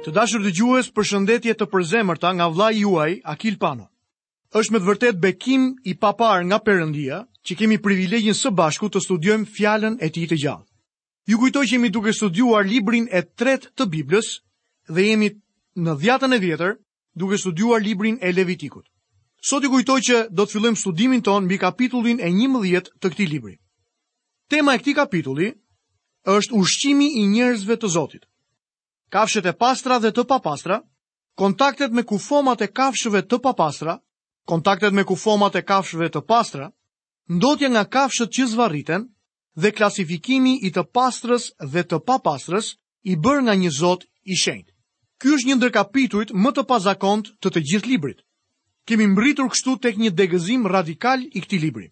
Të dashur dëgjues, përshëndetje të përzemërta nga vëllai juaj Akil Pano. Është me të vërtetë bekim i paparë nga Perëndia që kemi privilegjin së bashku të studiojmë fjalën e Tij të gjallë. Ju kujtoj që jemi duke studiuar librin e tretë të Biblës dhe jemi në dhjatën e vjetër duke studiuar librin e Levitikut. Sot ju kujtoj që do të fillojmë studimin ton mbi kapitullin e 11 të këtij libri. Tema e këtij kapitulli është ushqimi i njerëzve të Zotit. Kafshët e pastra dhe të papastra, kontaktet me kufomat e kafshëve të papastra, kontaktet me kufomat e kafshëve të pastra, ndotja nga kafshët që zvarriten dhe klasifikimi i të pastrës dhe të papastrës i bërë nga një zot i shenjtë. Ky është një ndër kapitujt më të pazakontë të të gjithë librit. Kemi mbërritur kështu tek një degëzim radikal i këtij libri.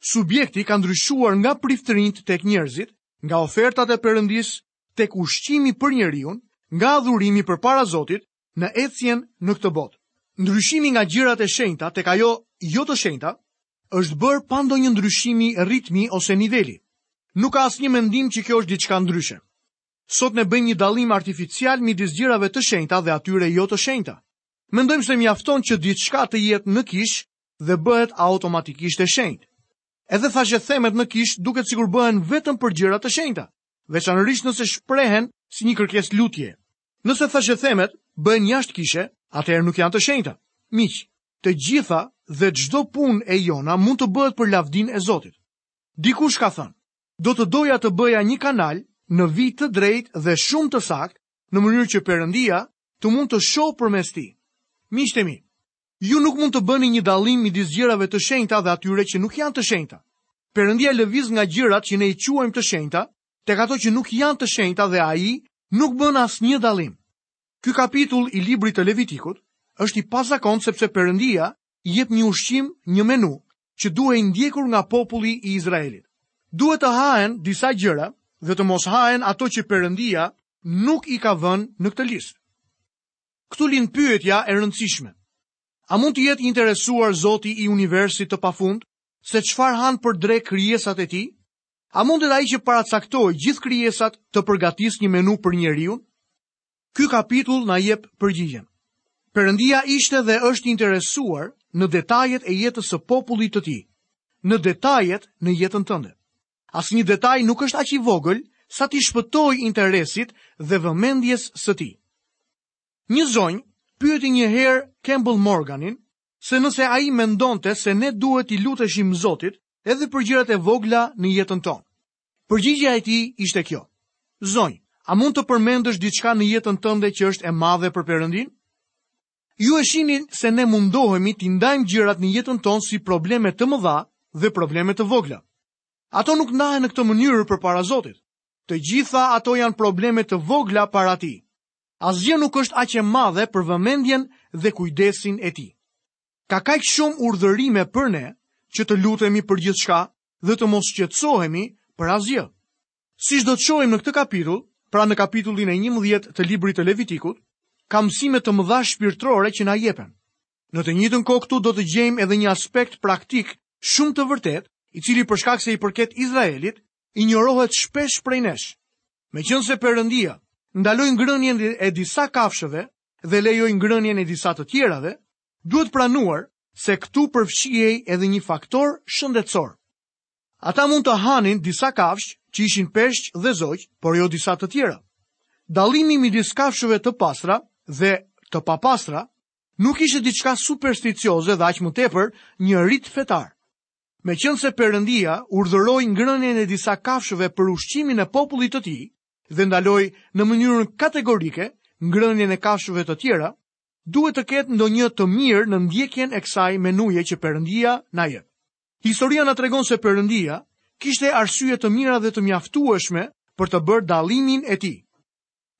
Subjekti ka ndryshuar nga priftërinjtë tek njerëzit, nga ofertat e Perëndisë tek ushqimi për njeriun nga adhurimi përpara Zotit në ecjen në këtë botë. Ndryshimi nga gjërat e shenjta tek ajo jo të shenjta është bërë pa ndonjë ndryshimi ritmi ose niveli. Nuk ka asnjë mendim që kjo është diçka ndryshe. Sot ne bëjmë një dallim artificial midis gjërave të shenjta dhe atyre jo të shenjta. Mendojmë se mjafton që diçka të jetë në kishë dhe bëhet automatikisht e shenjtë. Edhe thashethemet në kishë duket sikur bëhen vetëm për gjëra të shenjta, veçanërisht nëse shprehen si një kërkesë lutje. Nëse thashethemet bëhen jashtë kishe, atëherë nuk janë të shenjta. Miq, të gjitha dhe çdo punë e jona mund të bëhet për lavdinë e Zotit. Dikush ka thënë, do të doja të bëja një kanal në vijë të drejtë dhe shumë të saktë, në mënyrë që Perëndia të mund të shohë përmes tij. Miqtë e mi, Ju nuk mund të bëni një dallim midis gjërave të shenjta dhe atyre që nuk janë të shenjta. Perëndia lëviz nga gjërat që ne i quajmë të shenjta, tek ato që nuk janë të shenjta dhe Ai nuk bën asnjë dallim. Ky kapitull i librit të Levitikut është i pazakontë sepse Perëndia jep një ushqim, një menu, që duhej ndjekur nga populli i Izraelit. Duhet të hahen disa gjëra dhe të mos hahen ato që Perëndia nuk i ka vënë në këtë listë. Këtu lind pyetja e rëndësishme. A mund të jetë i interesuar Zoti i universit të pafund se çfarë hanë për drekë krijesat e tij? A mundet ai që paracaktoi gjithë krijesat të përgatisë një menu për njeriun? Ky kapitull na jep përgjigjen. Perëndia ishte dhe është interesuar në detajet e jetës së popullit të tij, në detajet në jetën tënde. Asnjë detaj nuk është aq i vogël sa t'i shpëtojë interesit dhe vëmendjes së tij. Një zonjë pyeti një herë Campbell Morganin se nëse ai mendonte se ne duhet t'i luteshim Zotit edhe për gjërat e vogla në jetën tonë. Përgjigja e tij ishte kjo. Zonjë, a mund të përmendësh diçka në jetën tënde që është e madhe për Perëndinë? Ju e shihni se ne mundohemi t'i ndajmë gjërat në jetën tonë si probleme të mëdha dhe probleme të vogla. Ato nuk ndahen në këtë mënyrë përpara Zotit. Të gjitha ato janë probleme të vogla para Tij. Asgjë nuk është aq e madhe për vëmendjen dhe kujdesin e Tij. Ka kaq shumë urdhërime për ne që të lutemi për gjithçka dhe të mos shqetësohemi për asgjë. Siç do të shohim në këtë kapitull, pra në kapitullin e 11 të librit të Levitikut, ka mësime të mëdha shpirtërore që na jepen. Në të njëjtën kohë këtu do të gjejmë edhe një aspekt praktik shumë të vërtetë, i cili për shkak se i përket Izraelit, injorohet shpesh prej nesh. Meqenëse Perëndia ndaloi ngrënien e disa kafshëve dhe lejoi ngrënien e disa të tjerave, duhet pranuar se këtu përfshihej edhe një faktor shëndetësor. Ata mund të hanin disa kafshë që ishin peshq dhe zogj, por jo disa të tjera. Dallimi midis kafshëve të pastra dhe të papastra nuk ishte diçka supersticioze dhe aq më tepër një rit fetar. Meqenëse Perëndia urdhëroi ngrënien e disa kafshëve për ushqimin e popullit të tij dhe ndaloi në mënyrën kategorike ngrënien e kafshëve të tjera, duhet të ketë ndonjë të mirë në ndjekjen e kësaj menuje që Perëndia na jep. Historia na tregon se Perëndia kishte arsye të mira dhe të mjaftueshme për të bërë dallimin e tij.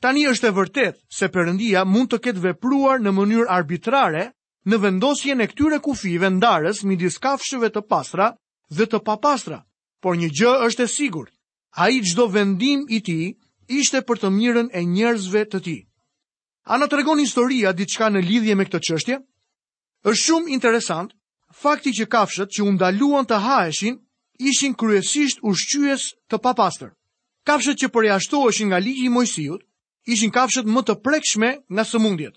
Tani është e vërtetë se Perëndia mund të ketë vepruar në mënyrë arbitrare në vendosjen e këtyre kufijve ndarës midis kafshëve të pastra dhe të papastra, por një gjë është e sigurt. Ai çdo vendim i tij ishte për të mirën e njerëzve të tij. A na tregon historia diçka në lidhje me këtë çështje? Është shumë interesant fakti që kafshët që u ndaluan të haheshin ishin kryesisht ushqyes të papastër. Kafshët që përjashtoheshin nga ligji i Moisiut ishin kafshët më të prekshme nga sëmundjet.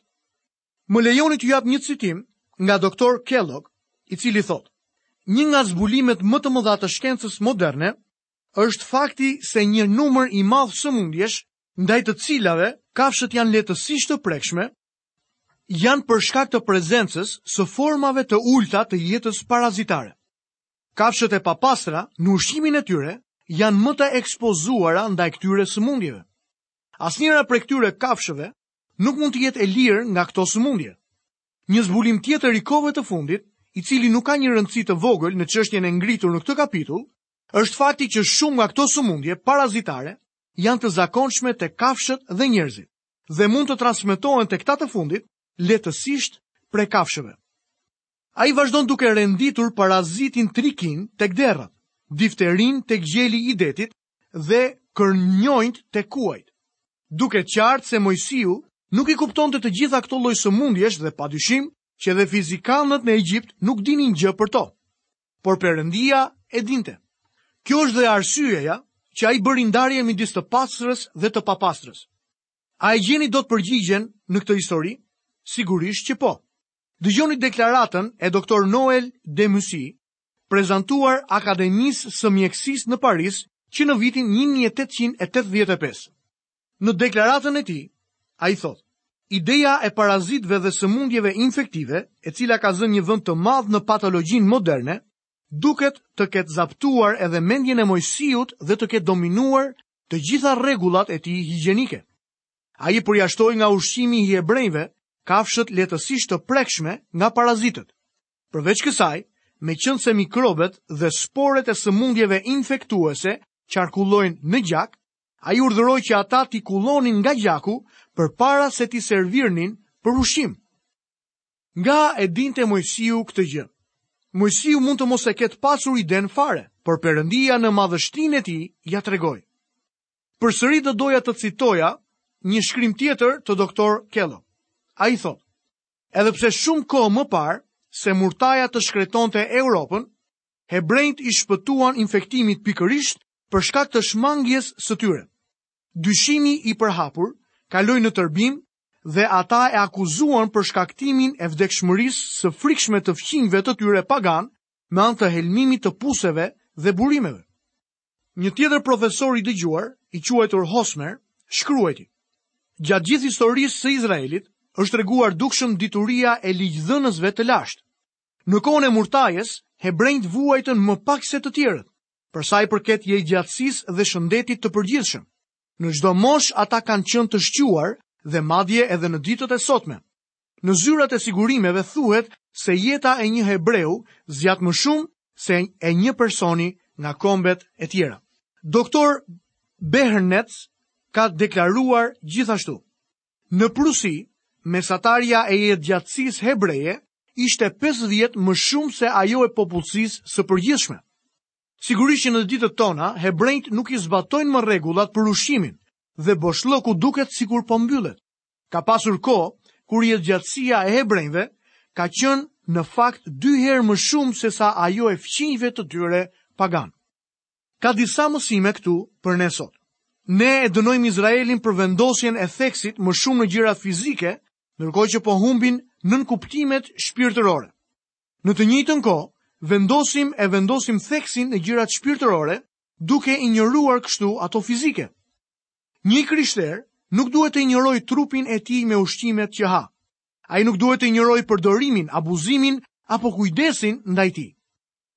Më lejoni t'ju jap një citim nga doktor Kellogg, i cili thotë: "Një nga zbulimet më të mëdha të shkencës moderne është fakti se një numër i madh sëmundjesh, ndaj të cilave kafshët janë lehtësisht të prekshme, janë për shkak të prezencës së formave të ulta të jetës parazitare. Kafshët e papastra në ushqimin e tyre janë më të ekspozuara ndaj këtyre sëmundjeve. Asnjëra prej këtyre kafshëve nuk mund të jetë e lirë nga këto sëmundje. Një zbulim tjetër i kohëve të fundit, i cili nuk ka një rëndësi të vogël në çështjen e ngritur në këtë kapitull, është fakti që shumë nga këto sëmundje parazitare janë të zakonshme te kafshët dhe njerëzit. dhe mund të transmetohen te këta të fundit lehtësisht prej kafshëve. Ai vazhdon duke renditur parazitin trikinë tek derrat, difterinë te gjeli i detit dhe kërnjojnët te kuajt. Duket qartë se Moisiu nuk i kuptonte të gjitha këto lloj sëmundjesh dhe pa dyshim që edhe fizikanët në Egjipt nuk dinin gjë për to. Por Perëndia e dinte. Kjo është dhe arsyeja që ai bëri ndarje midis të pastrës dhe të papastrës. A e gjeni dot përgjigjen në këtë histori? Sigurisht që po. Dëgjoni deklaratën e doktor Noel de Mussy, prezantuar Akademisë së Mjekësisë në Paris që në vitin 1885. Në deklaratën e tij, ai thotë, Ideja e parazitëve dhe sëmundjeve infektive, e cila ka zënë një vend të madh në patologjinë moderne, duket të ketë zaptuar edhe mendjen e Moisiut dhe të ketë dominuar të gjitha rregullat e tij higjienike. Ai përjashtoi nga ushqimi i hebrenjve kafshët lehtësisht të prekshme nga parazitët. Përveç kësaj, meqenëse mikrobet dhe sporet e sëmundjeve infektuese qarkullojnë në gjak, Ai urdhëroi që ata t'i kullonin nga gjaku përpara se t'i servirnin për ushqim. Nga e dinte Moisiu këtë gjë? Moisiu mund të mos e ketë pasur idenë fare, por Perëndia në madhështinë e tij ia tregoi. Përsëri do doja të citoja një shkrim tjetër të doktor Kellogg. Ai thotë, edhe pse shumë kohë më parë se murtaja të shkretonte Europën, hebrenjtë i shpëtuan infektimit pikërisht për shkak të shmangies së tyre. Dyshimi i përhapur kaloi në tërbim dhe ata i akuzuan për shkaktimin e vdekshmërisë së frikshme të fqinjve të tyre paganë me anë të helmimit të puseve dhe burimeve. Një tjetër profesor i dëgjuar, i quajtur Hosmer, shkruajti: Gjatë gjithë historisë së Izraelit është treguar dukshëm dituria e ligjdhënësve të lashtë. Në kohën e murtajës, hebrenjtë vuajtën më pak se të tjerët. Për sa i përket jetëgjatësisë dhe shëndetit të përgjithshëm, në çdo moshë ata kanë qenë të shquar dhe madje edhe në ditët e sotme. Në zyrat e sigurimeve thuhet se jeta e një hebreu zgjat më shumë se e një personi nga kombet e tjera. Doktor Behrnets ka deklaruar gjithashtu, Në Prusi, mesatarja e jetëgjatësisë hebreje ishte pesë vjet më shumë se ajo e popullsisë së përgjithshme. Sigurisht që në ditët tona, hebrenjtë nuk i zbatojnë më rregullat për ushqimin dhe boshllëku duket sikur po mbyllet. Ka pasur kohë kur jetëgjatësia e hebrenjve ka qenë në fakt dy herë më shumë se sa ajo e fqinjve të tyre paganë. Ka disa mësime këtu për ne sot. Ne e dënojmë Izraelin për vendosjen e theksit më shumë në gjëra fizike, ndërkohë që po humbin nënkuptimet shpirtërore. Në të njëjtën kohë, vendosim e vendosim theksin në gjërat shpirtërore, duke injoruar kështu ato fizike. Një i krishterë nuk duhet të injorojë trupin e tij me ushqimet që ha. Ai nuk duhet të injorojë përdorimin, abuzimin apo kujdesin ndaj tij.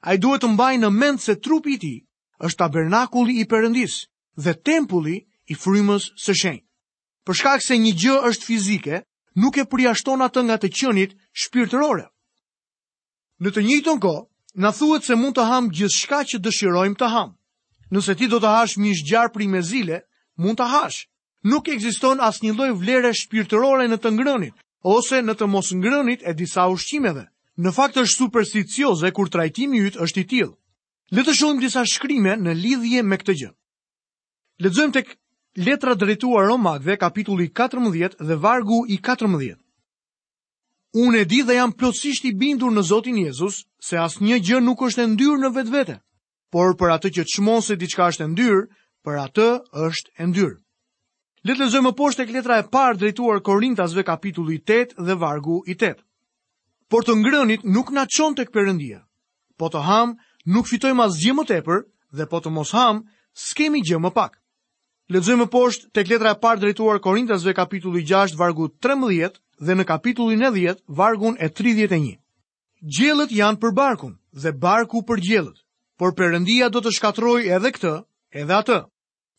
Ai duhet të mbajë në mend se trupi i tij është tabernakulli i Perëndisë dhe tempulli i Frymës së Shenjtë. Për shkak se një gjë është fizike, nuk e përjashton atë nga të qenit shpirtërore. Në të njëjtën kohë, na thuhet se mund të hamë gjithçka që dëshirojmë të hamë. Nëse ti do të hash mish gjarpri me zile, mund ta hash, Nuk ekziston asnjë lloj vlere shpirtërore në të ngrënit ose në të mos ngrënit e disa ushqimeve. Në fakt është supersticioze kur trajtimi yt është i tillë. Le të shohim disa shkrime në lidhje me këtë gjë. Lexojmë tek Letra drejtuar Romakëve, kapitulli 14 dhe vargu i 14. Unë e di dhe jam plotësisht i bindur në Zotin Jezus se asnjë gjë nuk është e ndyrë në vetvete. por për atë që çmon se diçka është e ndyrë, për atë është e ndyrë. Le të lexojmë më poshtë tek letra e parë drejtuar Korintasve kapitulli 8 dhe vargu i 8. Por të ngrënit nuk na çon tek Perëndia. Po të hamë, nuk fitojmë asgjë më tepër dhe po të mos hamë, s'kemi gjë më pak. Lexojmë më poshtë tek letra e parë drejtuar Korintasve kapitulli 6 vargu 13 dhe në kapitullin e 10 vargun e 31. Gjellët janë për barkun dhe barku për gjellët, por Perëndia do të shkatërrojë edhe këtë, edhe atë.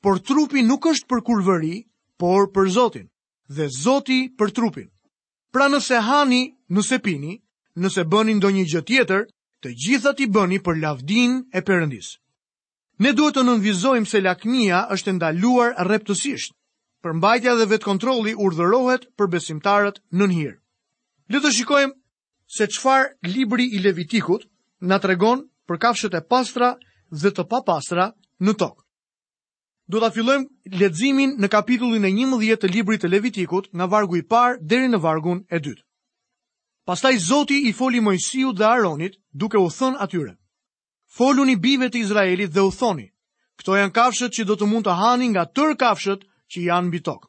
Por trupi nuk është për kurvëri, por për Zotin, dhe Zoti për trupin. Pra nëse hani, nëse pini, nëse bëni ndonjë gjë tjetër, të gjitha t'i bëni për lavdinë e Perëndisë. Ne duhet të nënvizojmë se lakmia është e ndaluar rreptësisht. Përmbajtja dhe vetëkontrolli urdhërohet për besimtarët nën hir. Le të shikojmë se çfarë libri i Levitikut na tregon për kafshët e pastra dhe të papastra në tokë. Do ta fillojmë leximin në kapitullin e 11 të librit të Levitikut, nga vargu i parë deri në vargun e dytë. Pastaj Zoti i foli Mojsiut dhe Aronit, duke u thënë atyre: Foluni bijve të Izraelit dhe u thoni: Këto janë kafshët që do të mund të hani nga tërë kafshët që janë mbi tokë.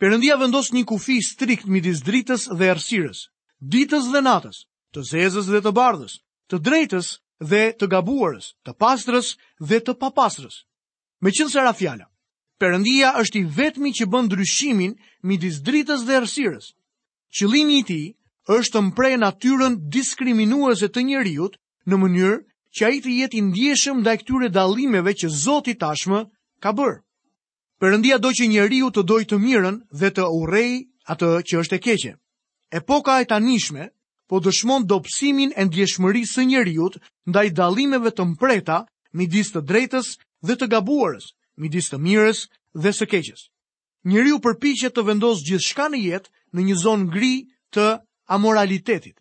Perëndia vendos një kufi strikt midis dritës dhe errësirës, ditës dhe natës, të zezës dhe të bardhës, të drejtës dhe të gabuarës, të pastrës dhe të papastrës. Meqenëse ra fjala, Perëndia është i vetmi që bën ndryshimin midis dritës dhe errësirës. Qëllimi i tij është të mprehë natyrën diskriminuese të njeriut në mënyrë që ai të jetë i ndjeshëm ndaj këtyre dallimeve që Zoti tashmë ka bërë. Perëndia do që njeriu të dojë të mirën dhe të urrejë atë që është e keqe. Epoka e tanishme po dëshmon dobësimin e ndjeshmërisë së njeriut ndaj dallimeve të mprehta midis të drejtës dhe të gabuarës, midis të mirës dhe së keqes. Njeriu përpiqet të vendosë gjithçka në jetë në një zonë gri të amoralitetit.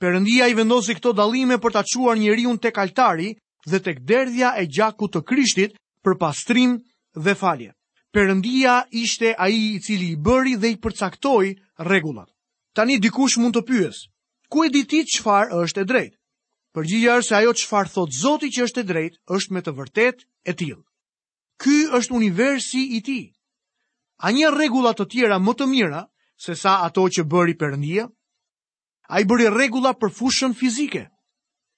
Perëndia i vendosi këto dallime për ta çuar njeriun tek altari dhe tek derdhja e gjakut të Krishtit për pastrim dhe falje. Perëndia ishte ai i cili i bëri dhe i përcaktoi rregullat. Tani dikush mund të pyesë, ku e di ti çfarë është e drejtë? Përgjigja është se ajo çfarë thotë Zoti që është e drejtë, është me të vërtetë e tillë. Ky është universi i tij. A njeh rregulla të tjera më të mira se sa ato që bëri Perëndia? Ai bëri rregulla për fushën fizike.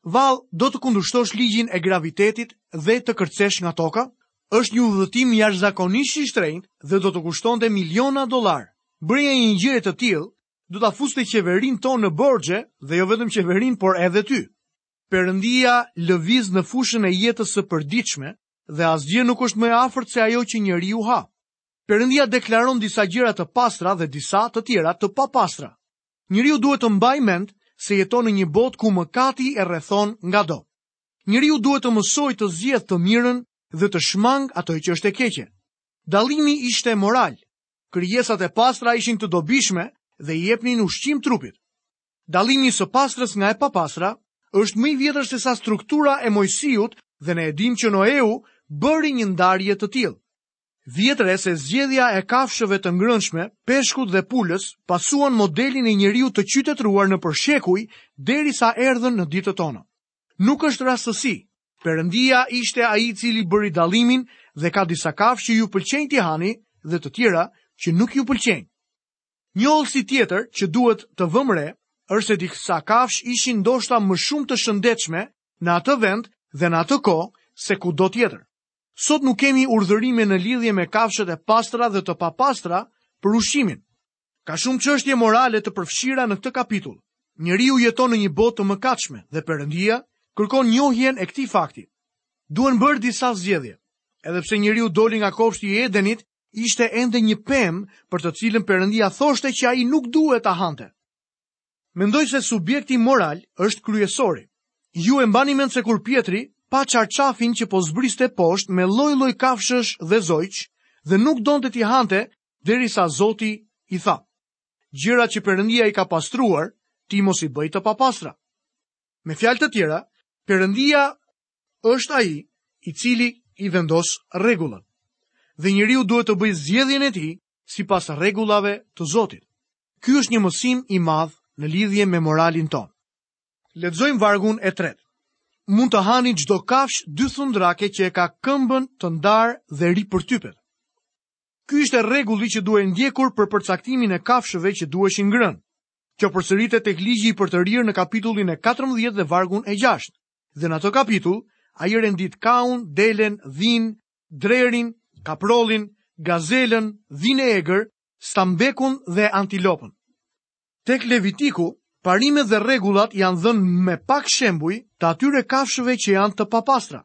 Vallë, do të kundërshtosh ligjin e gravitetit dhe të kërcesh nga toka? Është një udhëtim jashtëzakonisht i shtrenjtë dhe do të kushtonte miliona dollarë. Bërja e një gjëje të tillë do ta fuste qeverinë tonë në borxhe dhe jo vetëm qeverinë, por edhe ty. Perëndia lëviz në fushën e jetës së përditshme dhe asgjë nuk është më e afërt se ajo që njeriu ha. Perëndia deklaron disa gjëra të pastra dhe disa të tjera të papastra. Njeriu duhet të mbajë mend se jeton në një botë ku mëkati e rrethon ngado. Njeriu duhet të mësojë të zgjedhë të mirën dhe të shmangë atë që është e keqe. Dallimi ishte moral. Krijesat e pastra ishin të dobishme dhe i jepnin ushqim trupit. Dallimi i së pastrës nga e papastra është më i vjetër se sa struktura e Moisiut dhe ne e dimë që Noeu bëri një ndarje të tillë. Vini re se zgjedhja e kafshëve të ngrënshme, peshkut dhe pulës, pasuan modelin e njeriut të qytetëruar nëpër shekuj, derisa erdhën në ditët tona. Nuk është rastësi, perëndia ishte ai i cili bëri dallimin dhe ka disa kafshë që ju pëlqejnë t'i hani dhe të tjera që nuk ju pëlqejnë. Një hollësi tjetër që duhet të vëmë re, është se disa kafshë ishin ndoshta më shumë të shëndetshme në atë vend dhe në atë kohë se kudo tjetër. Sot nuk kemi urdhërime në lidhje me kafshët e pastra dhe të papastra për ushqimin. Ka shumë çështje morale të përfshira në këtë kapitull. Njeriu jeton në një botë të mëkatshme dhe Perëndia kërkon njohjen e këtij fakti. Duhen bërë disa zgjedhje. Edhe pse njeriu doli nga kopshti i Edenit, ishte ende një pemë për të cilën Perëndia thoshte që ai nuk duhet ta hante. Mendoj se subjekti moral është kryesori. Ju e mbani mend se kur Pjetri pa çarçafin që po zbriste poshtë me lloj-lloj kafshësh dhe zogj dhe nuk donte t'i hante derisa Zoti i tha: Gjërat që Perëndia i ka pastruar, ti mos i bëj të papastra. Me fjalë të tjera, Perëndia është ai i cili i vendos rregullat. Dhe njeriu duhet të bëjë zgjedhjen e tij sipas rregullave të Zotit. Ky është një mësim i madh në lidhje me moralin tonë. Lexojmë vargun e tretë. Mund të hani çdo kafshë dythundrake që e ka këmbën të ndarë dhe ripërtypet. Ky ishte rregulli që duhej ndjekur për përcaktimin e kafshëve që duheshin ngrënë. Kjo përsëritet tek ligji i përtërirë në kapitullin e 14 dhe vargun e 6. Dhe në atë kapitull, ai rendit kaun, delen, dhinë, drerin, kaprollin, gazelën, dhinë e egër, stambekun dhe antilopën. Tek Levitiku, parimet dhe rregullat janë dhënë me pak shembuj të atyre kafshëve që janë të papastra.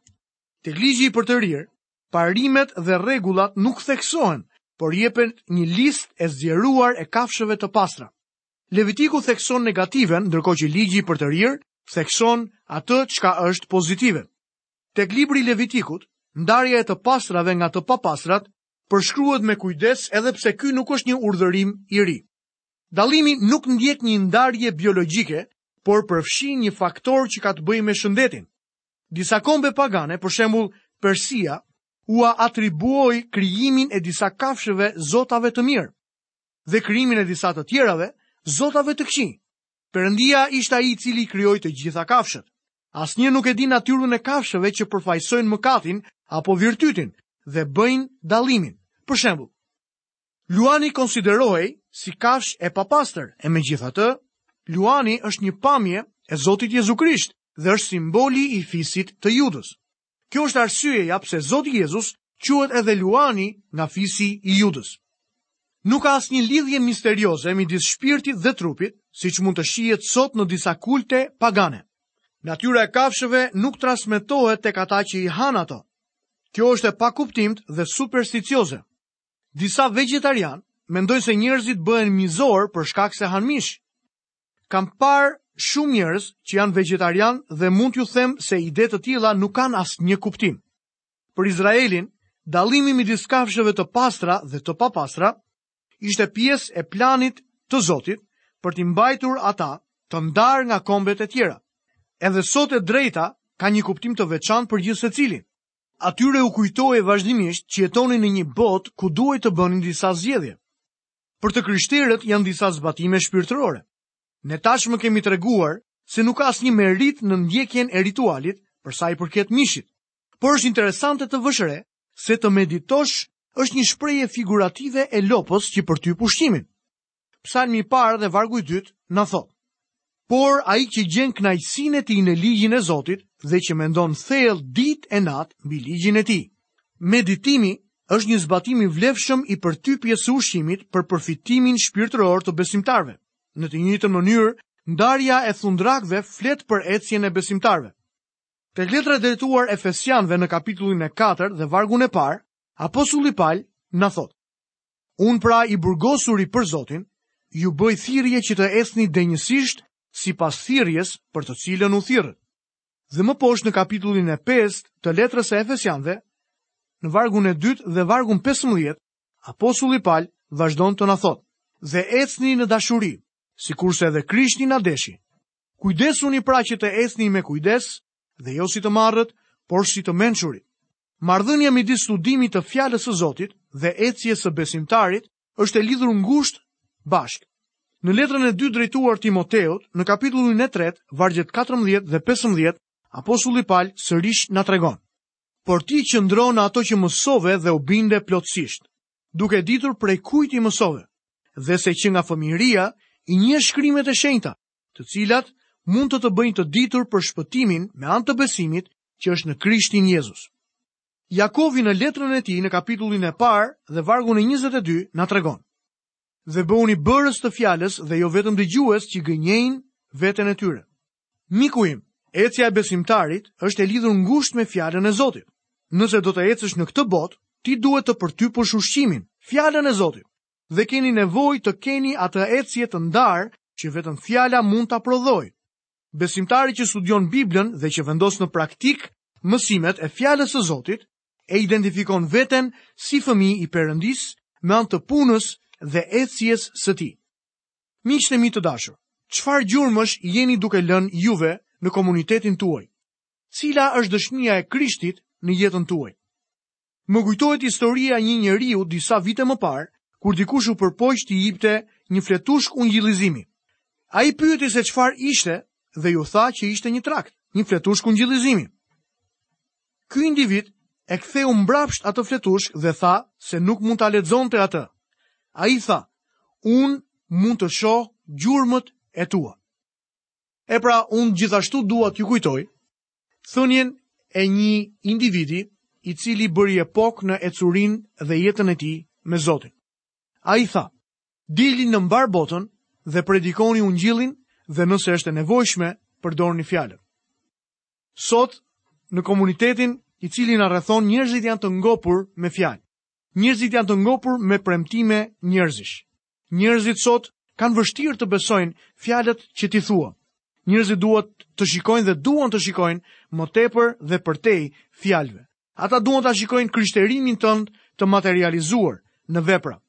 Tek ligji i përtërirë, parimet dhe rregullat nuk theksohen, por jepen një listë e zgjeruar e kafshëve të pastra. Levitiku thekson negativen, ndërkohë që ligji i përtërirë thekson atë çka është pozitive. Tek libri i Levitikut, ndarja e të pastrave nga të papastrat përshkruhet me kujdes edhe pse ky nuk është një urdhërim i ri. Dallimi nuk ndjek një ndarje biologjike, por përfshin një faktor që ka të bëjë me shëndetin. Disa kombe pagane, për shembull Persia, ua atribuoi krijimin e disa kafshëve zotave të mirë dhe krijimin e disa të tjerave zotave të këqinj. Perëndia ishte ai i cili krijoi të gjitha kafshët. Asnjë nuk e di natyrën e kafshëve që përfaqësojnë mëkatin apo virtytin dhe bëjnë dallimin. Për shembull, luani konsiderohej si kafshë e papastër, e megjithatë, luani është një pamje e Zotit Jezu Krisht dhe është simboli i fisit të Judës. Kjo është arsyeja pse Zoti Jezus quhet edhe Luani nga fisi i Judës. Nuk ka asnjë lidhje misterioze midis shpirtit dhe trupit, siç mund të shihet sot në disa kulte pagane. Natyra e kafshëve nuk transmetohet tek ata që i hanë ato. Kjo është e pakuptimtë dhe supersticioze. Disa vegjetarianë mendojnë se njerëzit bëhen mizorë për shkak se hanë mish. Kam parë shumë njerëz që janë vegetarian dhe mund t'ju them se ide të tilla nuk kanë asnjë kuptim. Për Izraelin, dallimi midis kafshëve të pastra dhe të papastra ishte pjesë e planit të Zotit për t'i mbajtur ata të ndarë nga kombet e tjera. Edhe sot e drejta ka një kuptim të veçantë për gjithë secilin. Atyre u kujtohej vazhdimisht që jetonin në një botë ku duhej të bënin disa zgjedhje. Për të krishterët janë disa zbatime shpirtërore. Ne tashmë kemi treguar se nuk ka asnjë meritë në ndjekjen e ritualit për sa i përket mishit. Por është interesante të vësh re se të meditosh është një shprehje figurative e lopës që përtyp ushqimin. Psalmi i parë dhe vargu i dytë na thotë: Por ai që gjen kënaqësinë e tij në ligjin e Zotit dhe që mendon thellë ditë e natë mbi ligjin e tij. Meditimi është një zbatim i vlefshëm i përtypjes së ushqimit për përfitimin shpirtëror të besimtarëve. Në të njëjtën mënyrë, ndarja e thundrakëve flet për ecjen e besimtarëve. Tek letra e drejtuar Efesianëve në kapitullin e 4 dhe vargun e parë, apostulli Pal na thotë: Unë pra i burgosuri për Zotin, ju bëj thirrje që të ecni denjësisht sipas thirrjes për të cilën u thirrët. Dhe më poshtë në kapitullin e 5 të letrës së Efesianëve, në vargun e 2 dhe vargun 15, apostulli Pal vazhdon të na thotë: "Dhe ecni në dashuri, sikurse edhe Krishti na deshi. Kujdesuni pra që të ecni me kujdes dhe jo si të marrët, por si të mençurit." Marrëdhënia midis studimit të Fjalës së Zotit dhe ecjes së besimtarit është e lidhur ngushtë bashkë. Në letrën e dytë drejtuar Timoteut, në kapitullin e tretë, vargjet 14 dhe 15, apostulli Pal sërish na tregon: "Por ti qëndro në ato që mësove dhe u binde plotësisht, duke ditur prej kujt i mësove, dhe se që nga fëmijëria i njeh shkrimet e shenjta, të cilat mund të të bëjnë të ditur për shpëtimin me anë të besimit që është në Krishtin Jezus. Jakovi në letrën e tij në kapitullin e parë dhe vargun e 22 na tregon: Dhe bëhuni bërës të fjalës dhe jo vetëm dëgjues që gënjejnë veten e tyre. Miku im, ecja e besimtarit është e lidhur ngushtë me fjalën e Zotit. Nëse do të ecësh në këtë botë, ti duhet të përtypësh ushqimin, fjalën e Zotit. dhe keni nevojë të keni atë ecje të ndarë që vetëm fjala mund ta prodhojë. Besimtari që studion Biblën dhe që vendos në praktikë mësimet e fjalës së Zotit, e identifikon veten si fëmijë i Perëndisë me anë të punës dhe ecjes së tij. Miqtë e mi të dashur, çfarë gjurmësh jeni duke lënë juve në komunitetin tuaj? Cila është dëshmia e Krishtit në jetën tuaj? Më kujtohet historia e një njeriu disa vite më parë, kur dikush u përpoq t'i jipte një fletushkë ungjillizimi. Ai pyeti se çfarë ishte dhe iu tha që ishte një trakt, një fletushkë ungjillizimi. Ky individ e ktheu mbrapsht atë fletushkë dhe tha se nuk mund ta lexonte atë. Ai tha: "Unë mund të shoh gjurmët e tua." E pra, unë gjithashtu dua t'ju kujtoj Thënien e një individi i cili bëri epokë në ecurinë dhe jetën e tij me Zotin. Ai tha, dilni në mbarë botën dhe predikoni ungjillin dhe nëse është e nevojshme, përdorni fjalët. Sot, në komunitetin i cili na rrethon njerëzit janë të ngopur me fjalë. Njerëzit janë të ngopur me premtime njerëzish. Njerëzit sot kanë vështirë të besojnë fjalët që ti thua. Njerëzit duhet të shikojnë dhe duan të shikojnë më tepër dhe përtej fjalëve. Ata duan ta shikojnë krishterimin tënd të materializuar në vepra.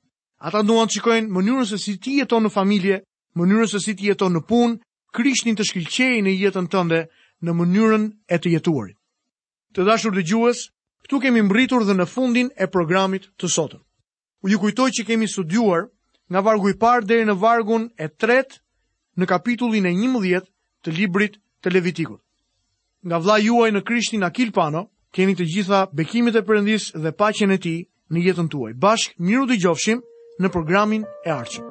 Ata duan të shikojnë mënyrën se si ti jeton në familje, mënyrën se si ti jeton në punë, Krishtin të shkëlqejë në jetën tënde në mënyrën e të jetuarit. Të dashur dëgjues, këtu kemi mbërritur dhe në fundin e programit të sotëm. Ju kujtoj që kemi studiuar nga vargu i parë deri në vargun e tretë në kapitullin e 11 të librit të Levitikut. Nga vëllai juaj në Krishtin Akil Pano, keni të gjitha bekimet e Perëndisë dhe paqen e tij në jetën tuaj. Bashkë, mirudëgjofshim në programin e ardhshëm.